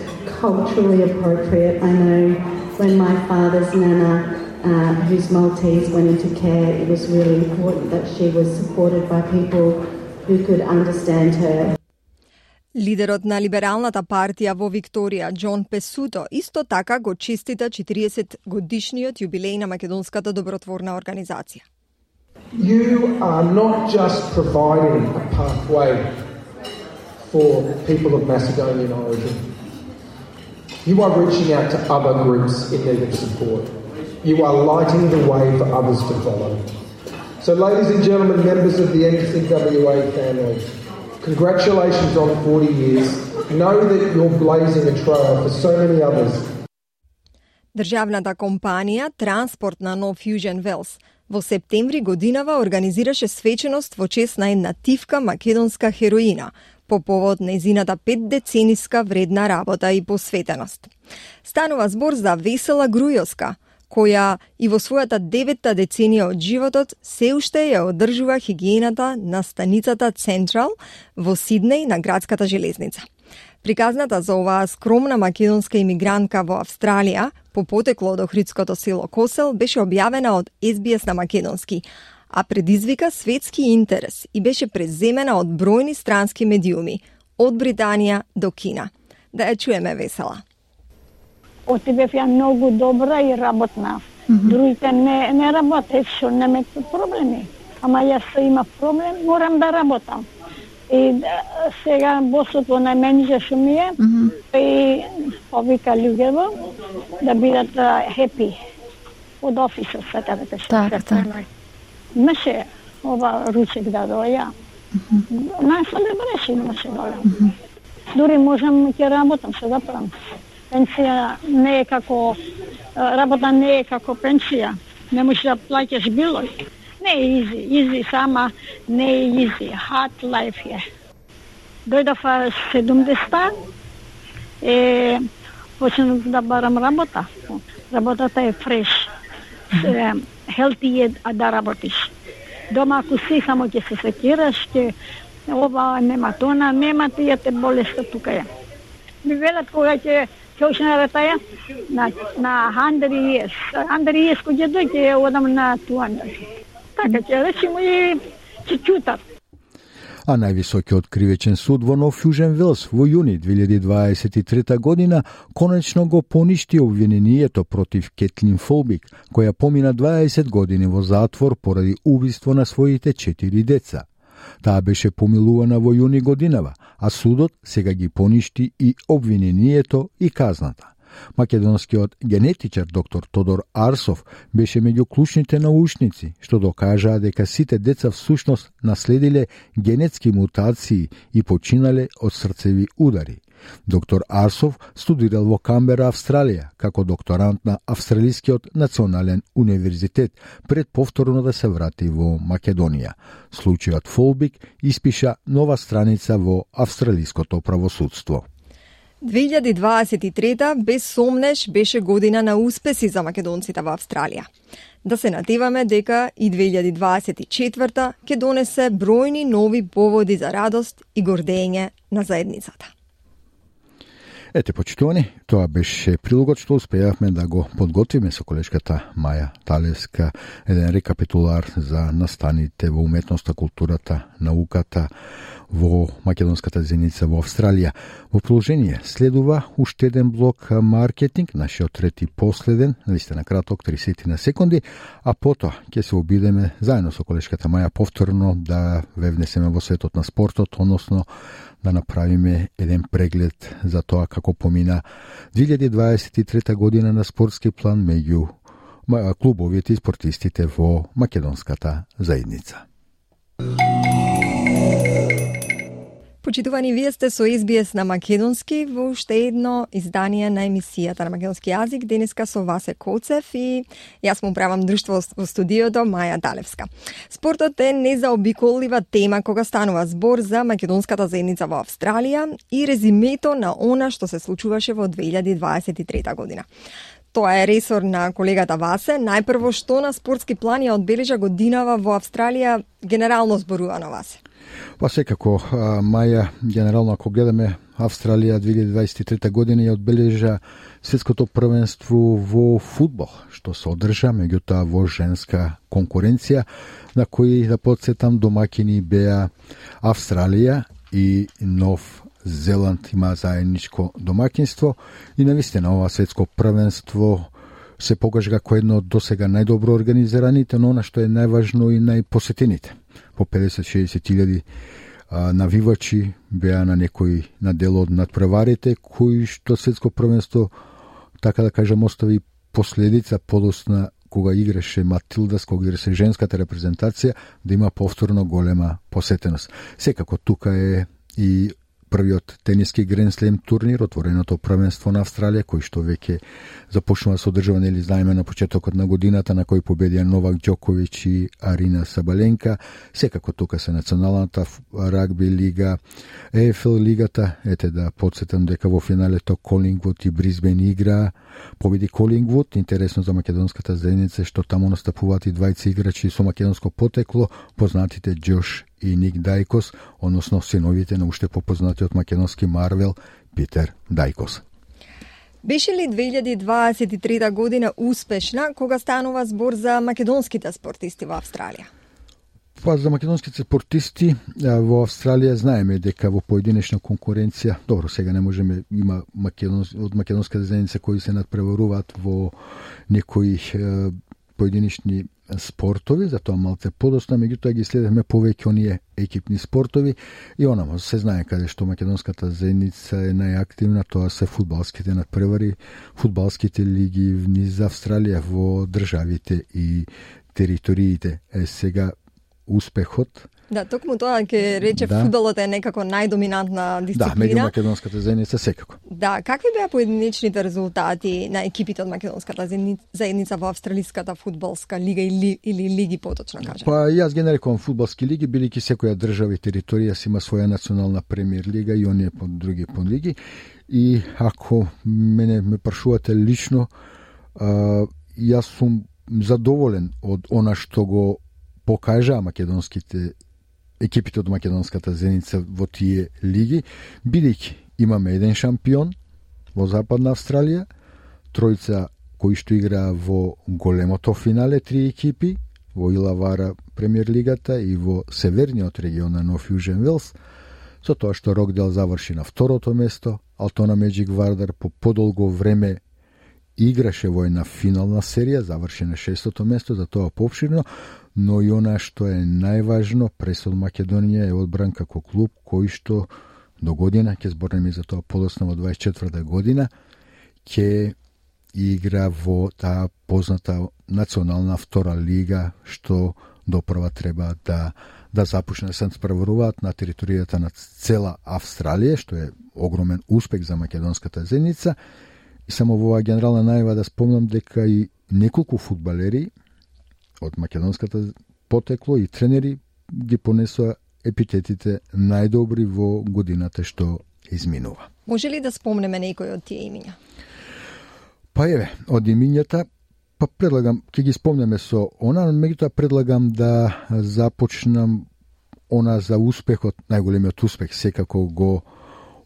[SPEAKER 21] culturally appropriate. I know when my father's nana, uh, who's Maltese, went into care, it was really important that she was supported by people who could understand her.
[SPEAKER 18] Лидерот на Либералната партија во Викторија, Џон Песуто, исто така го честита 40 годишниот јубилеј на Македонската добротворна организација.
[SPEAKER 22] You are not just providing a pathway for people of Macedonian origin. You are reaching out to other groups in need of support. You are lighting the way for others to follow. So, ladies and gentlemen, members of the NCWA family, Congratulations on 40 years. Know that you're blazing a trail for so many others.
[SPEAKER 18] Државната компанија Транспорт на Нов Fusion Велс во септември годинава организираше свеченост во чест на една тивка македонска хероина по повод незината пет децениска вредна работа и посветеност. Станува збор за Весела Грујоска, која и во својата деветта деценија од животот се уште ја одржува хигиената на станицата Централ во Сиднеј на градската железница. Приказната за оваа скромна македонска имигрантка во Австралија по потекло од Охридското село Косел беше објавена од SBS на македонски, а предизвика светски интерес и беше преземена од бројни странски медиуми, од Британија до Кина. Да ја чуеме весела
[SPEAKER 23] отидев ја многу добра и работна. Mm -hmm. Другите не, не работе, што нема проблеми. Ама јас има проблем, морам да работам. И да, сега босот во најменје што ми е, mm -hmm. и повика луѓево да бидат хепи од офисот, така да што
[SPEAKER 24] така, така.
[SPEAKER 23] Имаше ова ручек да доја. Mm -hmm. Најсо да беше имаше доја. Mm -hmm. Дури можам ќе работам, се запрам Пенсија не е како работа не е како пенсија. Не можеш да плаќаш било. Не е изи, изи сама не е изи. Hard life е. Дојдов 70-та, е, почнав да барам работа. Работата е фреш. Хелти е да работиш. Дома ако си само ќе се секираш, ќе ова нема тона, нема тие те болеста тука е. Ми велат кога ќе ќе ушне ретаја на на 100 years. 100 years кога ќе одам на 200. Така ќе речемо и ќе чутат
[SPEAKER 1] а највисокиот кривечен суд во Нов Јужен Велс во јуни 2023 година конечно го поништи обвинението против Кетлин Фолбик, која помина 20 години во затвор поради убиство на своите четири деца. Таа беше помилувана во јуни годинава, а судот сега ги поништи и обвинението и казната. Македонскиот генетичар доктор Тодор Арсов беше меѓу клучните научници што докажаа дека сите деца всушност наследиле генетски мутации и починале од срцеви удари. Доктор Арсов студирал во Камбера, Австралија, како докторант на Австралискиот национален универзитет, пред повторно да се врати во Македонија. Случајот Фолбик испиша нова страница во австралиското правосудство.
[SPEAKER 18] 2023 без сомнеш беше година на успеси за македонците во Австралија. Да се надеваме дека и 2024 ќе донесе бројни нови поводи за радост и гордење на заедницата.
[SPEAKER 1] Ете, почитувани, тоа беше прилогот што успеавме да го подготвиме со колешката Маја Талевска, еден рекапитулар за настаните во уметноста, културата, науката, во македонската зеница во Австралија. Во продолжение следува уште еден блок маркетинг, нашиот трети последен, на краток 30 на секунди, а потоа ќе се обидеме заедно со колешката Маја повторно да ве внесеме во светот на спортот, односно да направиме еден преглед за тоа како помина 2023 година на спортски план меѓу клубовите и спортистите во македонската заедница.
[SPEAKER 18] Почитувани, вие сте со SBS на Македонски во уште едно издание на емисијата на македонски јазик, денеска со Васе Коцев и јас му правам друштво во студиото Маја Далевска. Спортот е незаобиколива тема кога станува збор за македонската заедница во Австралија и резимето на она што се случуваше во 2023 година. Тоа е ресор на колегата Васе. Најпрво што на спортски план ја одбележа годинава во Австралија генерално зборувано Васе?
[SPEAKER 1] Па секако, Маја, генерално ако гледаме Австралија 2023 година ја одбележа светското првенство во фудбал, што се одржа, меѓутоа во женска конкуренција, на кои да подсетам домакини беа Австралија и Нов Зеланд. Има заедничко домакинство и навистина ова светско првенство се покажа како едно од досега најдобро организираните, но она што е најважно и најпосетените по 50-60 илјади навивачи беа на некој на дел од надпреварите кои што светско првенство така да кажам остави последица подосна кога играше Матилдас, кога играше женската репрезентација, да има повторно голема посетеност. Секако тука е и првиот тениски Гренслем турнир, отвореното првенство на Австралија, кој што веќе започнува со одржување или знаеме на почетокот на годината, на кој победија Новак Ѓоковиќ и Арина Сабаленка. Секако тука се националната рагби лига, ЕФЛ лигата, ете да подсетам дека во финалето Колингвуд и Бризбен игра, победи Колингвуд, интересно за македонската заедница што таму настапуваат и двајца играчи со македонско потекло, познатите Џош и Ник Дајкос, односно синовите на уште попознатиот македонски Марвел Питер Дајкос.
[SPEAKER 18] Беше ли 2023 година успешна кога станува збор за македонските спортисти во Австралија?
[SPEAKER 1] Па за македонските спортисти во Австралија знаеме дека во поединечна конкуренција, добро сега не можеме има македонс, од македонската заедница кои се надпреваруваат во некои поединечни спортови, затоа малце подосна, меѓутоа ги следевме повеќе оние екипни спортови и онамо се знае каде што македонската заедница е најактивна, тоа се фудбалските надпревари, фудбалските лиги низ Австралија во државите и териториите. Е сега успехот.
[SPEAKER 18] Да, токму тоа ќе рече да. фудбалот е некако најдоминантна дисциплина.
[SPEAKER 1] Да, меѓу македонската заедница секако.
[SPEAKER 18] Да, какви беа поединечните резултати на екипите од македонската заедница во австралиската фудбалска лига или, или лиги поточно кажам?
[SPEAKER 1] Па јас ги нарекувам фудбалски лиги, бидејќи секоја држава и територија си има своја национална премиер лига и оние по други по лиги. И ако мене ме прашувате лично, а, јас сум задоволен од она што го покажаа македонските екипите од македонската зеница во тие лиги, бидејќи имаме еден шампион во Западна Австралија, тројца кои што играа во големото финале, три екипи, во Илавара премиер лигата и во северниот регион на Нов Јужен Велс, со тоа што Рокдел заврши на второто место, Алтона Меджик Вардар по подолго време играше во една финална серија, заврши на шестото место, за тоа попширно, но и она што е најважно, Пресол Македонија е одбран како клуб кој што до година, ќе зборнеме за тоа подосно во 24 година, ќе игра во таа позната национална втора лига, што допрва треба да да започне да се спреваруваат на територијата на цела Австралија, што е огромен успех за македонската зеница. И само во оваа генерална најава да спомнам дека и неколку фудбалери од македонската потекло и тренери ги понесоа епитетите најдобри во годината што изминува.
[SPEAKER 18] Може ли да спомнеме некој од тие имиња?
[SPEAKER 1] Па еве, од имињата, па предлагам, ќе ги спомнеме со она, меѓутоа предлагам да започнам она за успехот, најголемиот успех секако го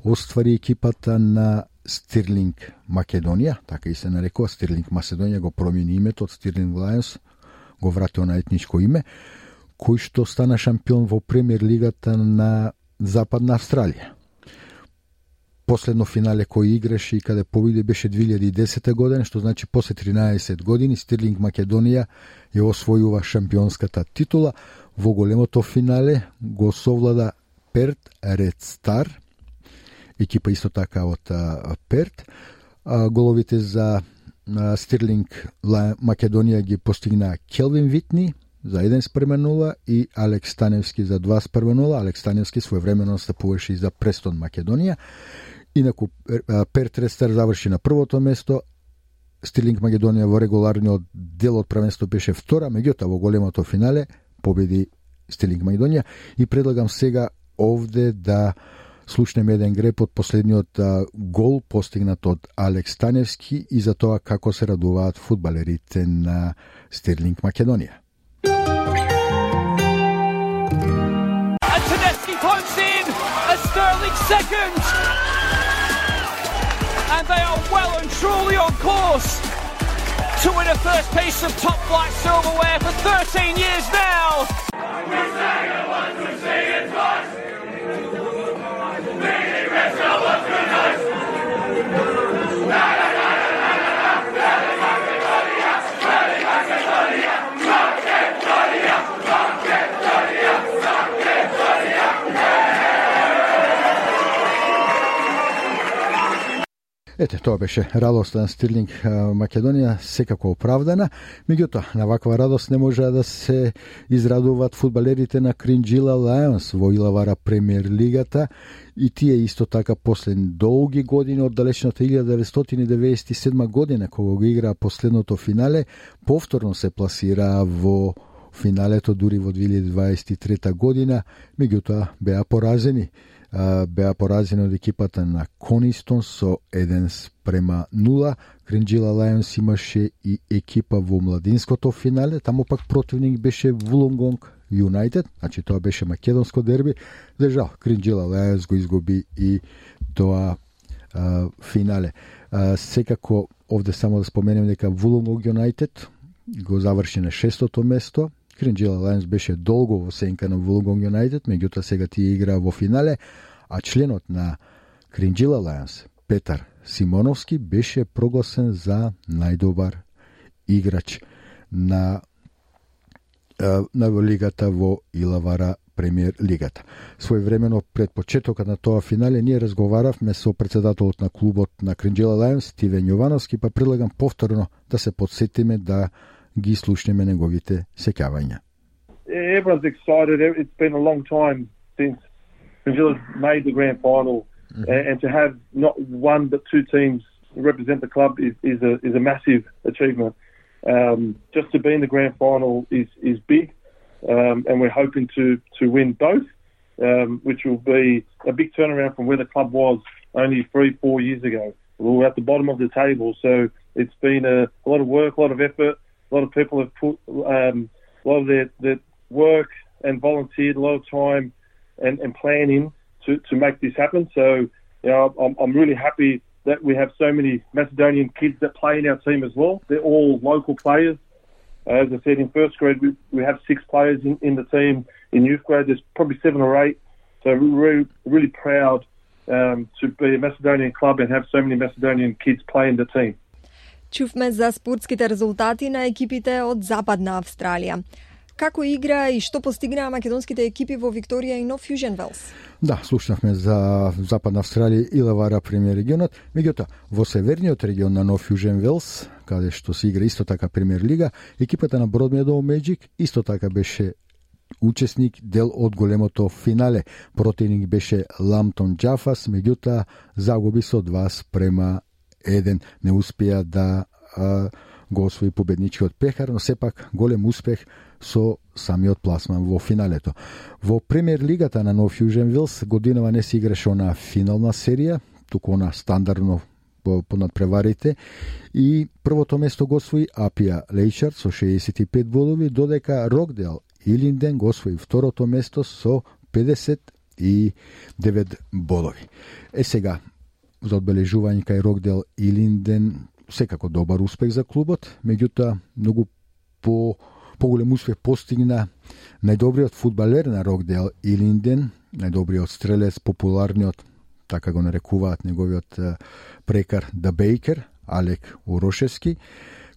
[SPEAKER 1] оствари екипата на Стирлинг Македонија, така и се нарекува Стирлинг Македонија, го промени името од Стирлинг Лајонс го вратил на етничко име, кој што стана шампион во премиер лигата на Западна Австралија. Последно финале кој играше и каде победи беше 2010 година, што значи после 13 години Стирлинг Македонија ја освојува шампионската титула. Во големото финале го совлада Перт Ред Стар, екипа исто така од Перт. Головите за Стирлинг Македонија ги постигна Келвин Витни за 1 спрема 0 и Алекс Станевски за 2 спрема 0. Алекс Станевски своевремено стапуваше и за Престон Македонија. Инаку Перт Рестер заврши на првото место, Стирлинг Македонија во регуларниот дел од првенството беше втора, меѓутоа во големото финале победи Стирлинг Македонија и предлагам сега овде да слушнеме еден греп од последниот гол постигнат од Алекс Таневски и за тоа како се радуваат фудбалерите на Стерлинг Македонија. And they are well and truly on course to win a first piece of top flight silverware for 13 years now. We sang it once, we sing it twice. Ете, тоа беше радоста на Стирлинг Македонија, секако оправдана. Меѓутоа, на ваква радост не може да се израдуваат фудбалерите на Кринджила Лајонс во Илавара премиер лигата и тие исто така после долги години од далечната 1997 година кога го играа последното финале, повторно се пласираа во финалето дури во 2023 година, меѓутоа беа поразени беа поразени од екипата на Конистон со 1 спрема 0. Кринджила Лајонс имаше и екипа во младинското финале, таму пак противник беше Вулонгонг Юнайтед, значи тоа беше македонско дерби. За жал, Кринджила Лајонс го изгуби и тоа а, финале. А, секако овде само да споменем дека Вулонгонг Юнайтед го заврши на шестото место, Кринджила Лајонс беше долго во сенка на Вулгонг Юнайтед, меѓутоа сега тие игра во финале, а членот на Кринджила Лајонс, Петар Симоновски, беше прогласен за најдобар играч на на лигата во Илавара премиер лигата. Своевремено пред почетокот на тоа финале ние разговаравме со председателот на клубот на Кринджила Лајонс, Стивен Јовановски, па предлагам повторно да се подсетиме да ги слушнеме неговите сеќавања.
[SPEAKER 25] everyone's excited. It's been a long time since St Villa's made the grand final, mm-hmm. and, and, to have not one but two teams represent the club is, is a is a massive achievement. Um, just to be in the grand final is is big, um, and we're hoping to to win both, um, which will be a big turnaround from where the club was only three four years ago. We were at the bottom of the table, so it's been a, a lot of work, a lot of effort. a lot of people have put um, a lot of their, their work and volunteered a lot of time and, and planning to, to make this happen. So, you know, I'm, I'm really happy that we have so many Macedonian kids that play in our team as well. They're all local players. As I said, in first grade, we, we have six players in, in the team. In youth grade, there's probably seven or eight. So we're really, really proud um, to be a Macedonian club and have so many Macedonian kids play in the team.
[SPEAKER 18] Чувме за спортските резултати на екипите од Западна Австралија. Како игра и што постигнаа македонските екипи во Викторија и Нов Фьюжен Велс?
[SPEAKER 1] Да, слушнавме за Западна Австралија и Лавара премиер регионот. Меѓутоа, во северниот регион на Нов Южен Велс, каде што се игра исто така премиер лига, екипата на Бродмедоу Меджик исто така беше учесник дел од големото финале. Противник беше Ламтон Джафас, меѓутоа загуби со 2 спрема еден не успеа да а, го освои победничкиот пехар, но сепак голем успех со самиот пласман во финалето. Во премиер лигата на Нов Јужен Вилс годинава не се играше она финална серија, туку она стандардно по, преварите надпреварите и првото место го освои Апија Лейчард со 65 бодови, додека Рокдел Илинден го освои второто место со 59 бодови. Е сега, за одбележување кај Рокдел и Линден секако добар успех за клубот, меѓутоа многу по поголем успех постигна најдобриот фудбалер на Рокдел и Линден, најдобриот стрелец, популарниот, така го нарекуваат неговиот прекар Да Бейкер, Алек Урошевски,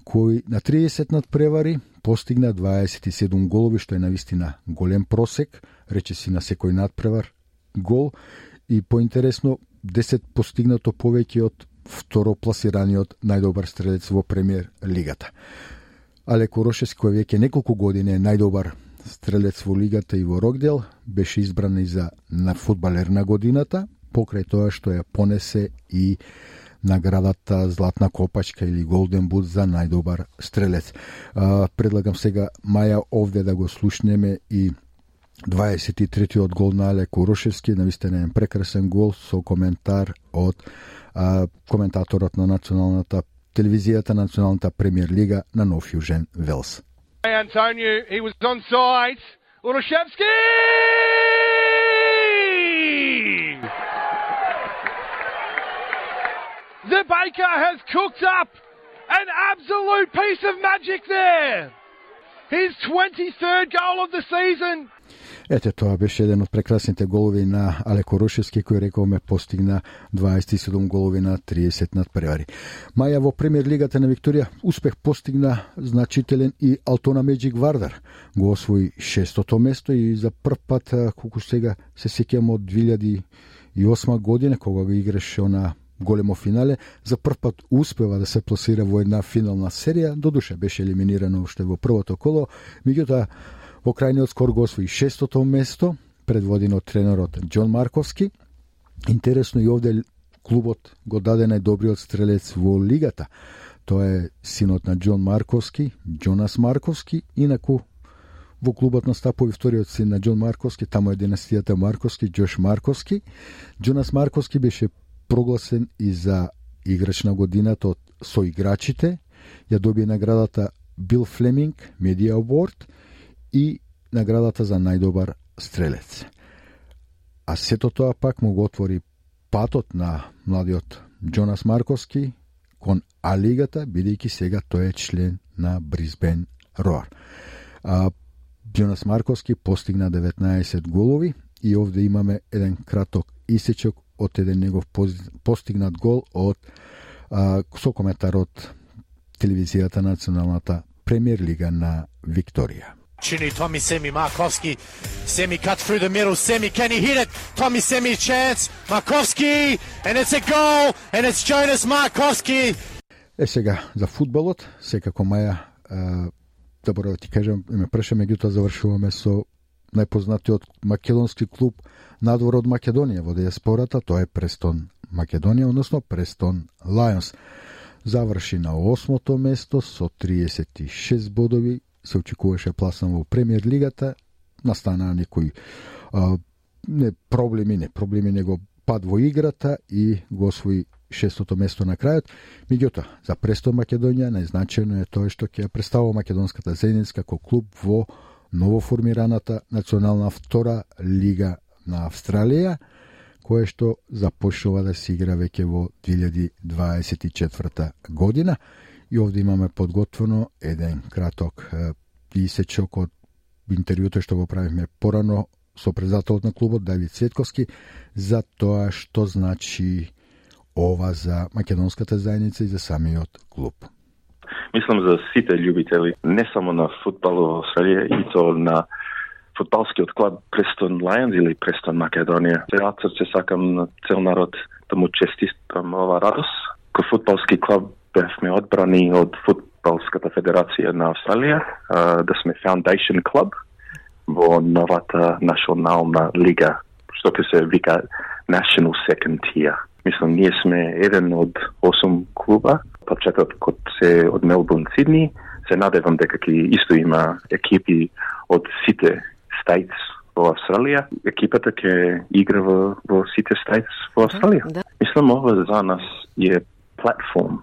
[SPEAKER 1] кој на 30 надпревари постигна 27 голови, што е навистина голем просек, рече си на секој надпревар гол. И поинтересно 10 постигнато повеќе од второпласираниот најдобар стрелец во премиер лигата. Але Орошес, кој веќе неколку години е најдобар стрелец во лигата и во Рокдел, беше избран и за на фудбалер на годината, покрај тоа што ја понесе и наградата Златна копачка или Голден Бут за најдобар стрелец. Предлагам сега Маја овде да го слушнеме и 23-тиот гол на Алек Урошевски, навистина е прекрасен гол со коментар од а, коментаторот на националната телевизијата националната премиер лига на Нов Јужен Велс.
[SPEAKER 26] Antonio, he was on side. Uroshevsky! The Baker has cooked up an absolute piece of magic there. His 23rd goal of the season.
[SPEAKER 1] Ете, тоа беше еден од прекрасните голови на Алеко Рушевски, кој рековме постигна 27 голови на 30 надпревари. Маја во премиер лигата на Викторија успех постигна значителен и Алтона Меджик Вардар. Го освои шестото место и за прв пат, колку сега се сеќам од 2008 година, кога го играше на големо финале, за прв пат успева да се пласира во една финална серија, додуше беше елиминирано уште во првото коло, меѓутоа Во крајниот скор го освои шестото место, предводен од тренерот Џон Марковски. Интересно и овде клубот го даде најдобриот стрелец во лигата. Тоа е синот на Џон Марковски, Џонас Марковски, инаку во клубот настапува вториот син на Џон Марковски, таму е династијата Марковски, Џош Марковски. Џонас Марковски беше прогласен и за играч на годината од соиграчите. Ја добие наградата Бил Флеминг Медиа Award – и наградата за најдобар стрелец. А сето тоа пак му го отвори патот на младиот Джонас Марковски кон А-лигата, бидејќи сега тој е член на Брисбен Роар. А, Джонас Марковски постигна 19 голови и овде имаме еден краток исечок од еден негов постигнат гол од а, со коментар од телевизијата националната премиер лига на Викторија.
[SPEAKER 27] Chini, Tommy Semi, Markovski. Semi cut through the middle. Semi, can he hit it? Tommy Semi, chance. Markovski, and it's a goal, and it's Jonas Markovski.
[SPEAKER 1] Е сега, за футболот, секако Маја добро да ти кажам, ме преше, меѓутоа завршуваме со најпознатиот македонски клуб надвор од Македонија во диаспората, тоа е Престон Македонија, односно Престон Лајонс. Заврши на осмото место со 36 бодови, се очекуваше пласан во премиер лигата, настана некои а, не проблеми, не проблеми, него пад во играта и го освои шестото место на крајот. Меѓутоа, за Престон Македонија најзначено е тоа што ќе представува македонската заедница како клуб во новоформираната национална втора лига на Австралија, кое што започнува да се игра веќе во 2024 година. И овде имаме подготвено еден краток писечок од интервјуто што го правиме порано со председателот на клубот Давид Светковски за тоа што значи ова за македонската заедница и за самиот клуб.
[SPEAKER 28] Мислам за сите љубители, не само на футбол во Австралија, и то на футболскиот клуб Престон Lions или Престон Македонија. Се срце сакам на цел народ да му честитам ова радост. Ко футболски клуб бевме одбрани од Футболската федерација на Австралија, да сме Foundation Club во новата национална лига, што ќе се вика National Second Tier. Мислам, ние сме еден од 8 клуба, почетокот се од Мелбурн, Сидни. Се надевам дека ќе исто има екипи од сите стајц во Австралија. Екипата ќе игра во, во сите стајц во Австралија. Да. Мислам, ова за нас е платформ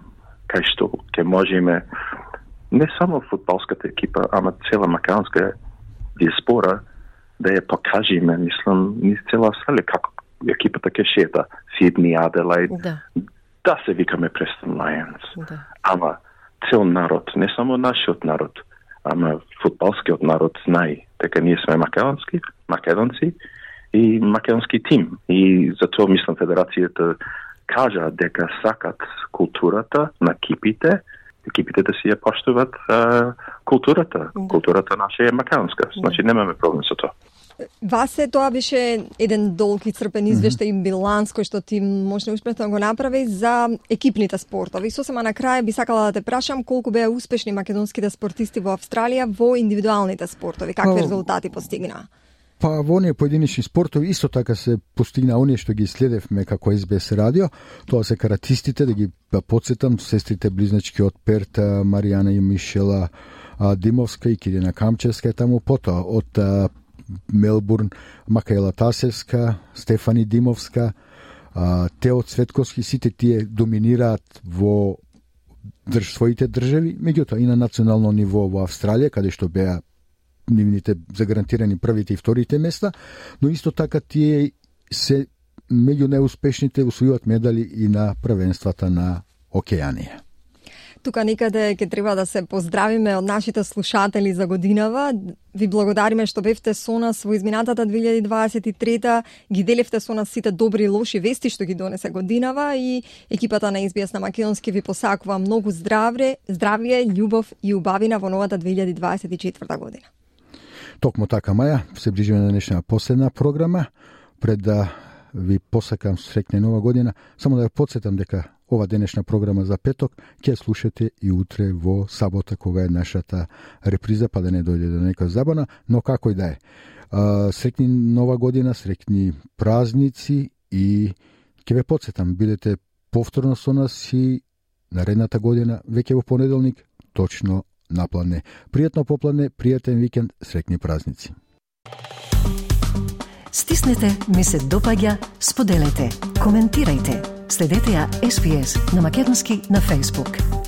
[SPEAKER 28] кај што ќе можеме не само футболската екипа, ама цела македонска диаспора да ја покажеме, мислам, низ цела Австралија како екипата ќе шета Сидни, Аделаид. Да. да се викаме Престон Lions. Да. Ама цел народ, не само нашиот народ, ама футболскиот народ знае дека ние сме македонски, македонци и македонски тим. И затоа мислам федерацијата кажа дека сакат културата на кипите, екипите да си ја поштуват а, културата. Да. Културата наша е македонска. Значи немаме проблем со тоа.
[SPEAKER 18] Васе тоа беше еден долг и црпен извештај mm -hmm. биланс кој што ти може успешно да го направи за екипните спортови. Сосема на крај би сакала да те прашам колку беа успешни македонските спортисти во Австралија во индивидуалните спортови, какви резултати постигнаа?
[SPEAKER 1] Па во оние поединични спортови исто така се постигна оние што ги следевме како СБС радио, тоа се каратистите, да ги да подсетам, сестрите близначки од Перта, Маријана и Мишела Димовска и Кирина Камчевска таму потоа од Мелбурн, Макаела Тасевска, Стефани Димовска, Тео Цветковски, сите тие доминираат во држ, своите држави, меѓутоа и на национално ниво во Австралија, каде што беа нивните загарантирани првите и вторите места, но исто така тие се меѓу неуспешните усвојуваат медали и на првенствата на Океанија.
[SPEAKER 18] Тука некаде ќе треба да се поздравиме од нашите слушатели за годинава. Ви благодариме што бевте со нас во изминатата 2023 ги делевте со нас сите добри и лоши вести што ги донесе годинава и екипата на SBS на Македонски ви посакува многу здравје, здравје, љубов и убавина во новата 2024 година.
[SPEAKER 1] Токму така, Маја, се ближиме на днешната последна програма. Пред да ви посакам среќна нова година, само да ја подсетам дека ова денешна програма за петок ќе слушате и утре во сабота кога е нашата реприза, па да не дојде до некоја забана, но како и да е. Среќни нова година, среќни празници и ќе ве подсетам, бидете повторно со нас и наредната година, веќе во понеделник, точно напладне. Пријатно поплане, пријатен викенд, среќни празници.
[SPEAKER 10] Стиснете, ми се допаѓа, споделете, коментирајте. Следете ја SPS на Македонски на Facebook.